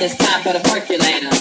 It's time for the percolator.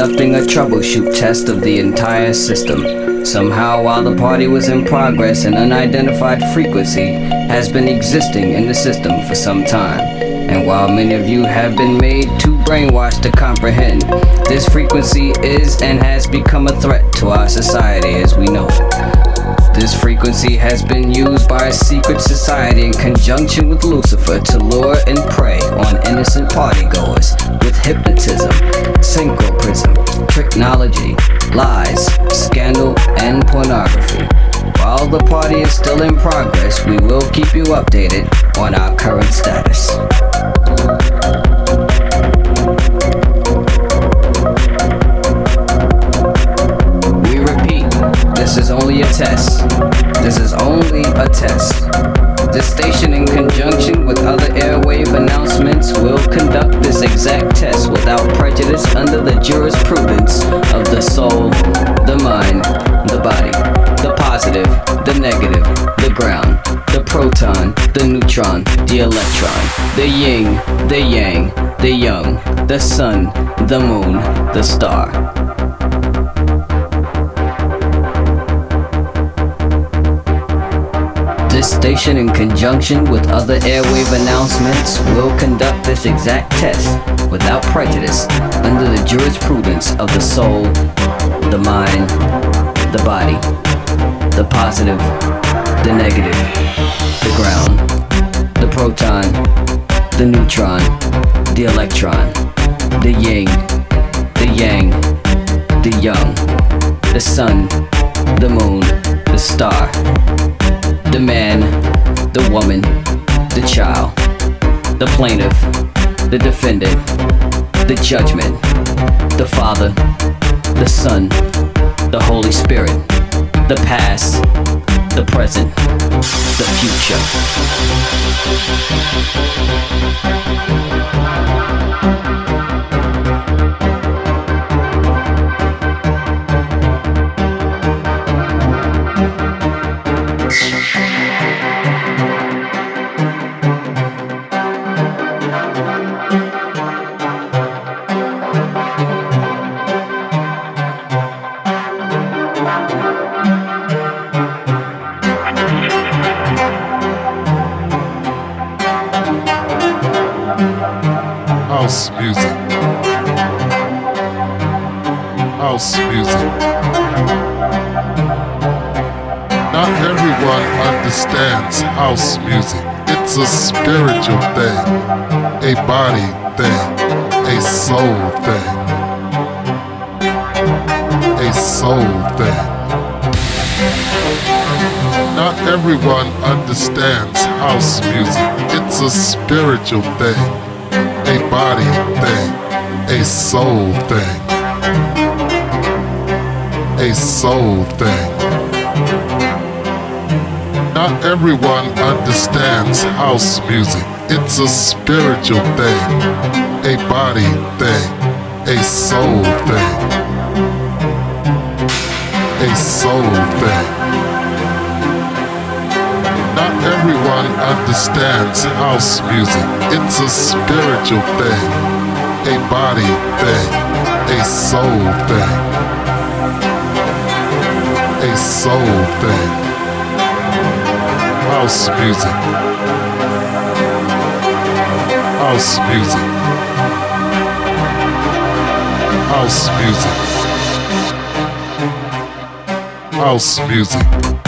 Conducting a troubleshoot test of the entire system. Somehow, while the party was in progress, an unidentified frequency has been existing in the system for some time. And while many of you have been made too brainwashed to comprehend, this frequency is and has become a threat to our society as we know it. This frequency has been used by a secret society in conjunction with Lucifer to lure and prey on innocent partygoers with hypnotism, synchroprism, technology, lies, scandal, and pornography. While the party is still in progress, we will keep you updated on our current status. This is only a test. This is only a test. This station, in conjunction with other airwave announcements, will conduct this exact test without prejudice under the jurisprudence of the soul, the mind, the body, the positive, the negative, the ground, the proton, the neutron, the electron, the yin, the yang, the young, the sun, the moon, the star. Station, in conjunction with other airwave announcements, will conduct this exact test without prejudice under the jurisprudence of the soul, the mind, the body, the positive, the negative, the ground, the proton, the neutron, the electron, the yin, the yang, the young, the sun, the moon, the star the man, the woman, the child, the plaintiff, the defendant, the judgment, the Father, the Son, the Holy Spirit, the past, the present, the future. A spiritual thing, a body thing, a soul thing. A soul thing. Not everyone understands house music. It's a spiritual thing, a body thing, a soul thing. A soul thing. Not everyone understands house music. It's a spiritual thing, a body thing, a soul thing. A soul thing. Not everyone understands house music. It's a spiritual thing, a body thing, a soul thing. A soul thing house music. House music. House music. House music.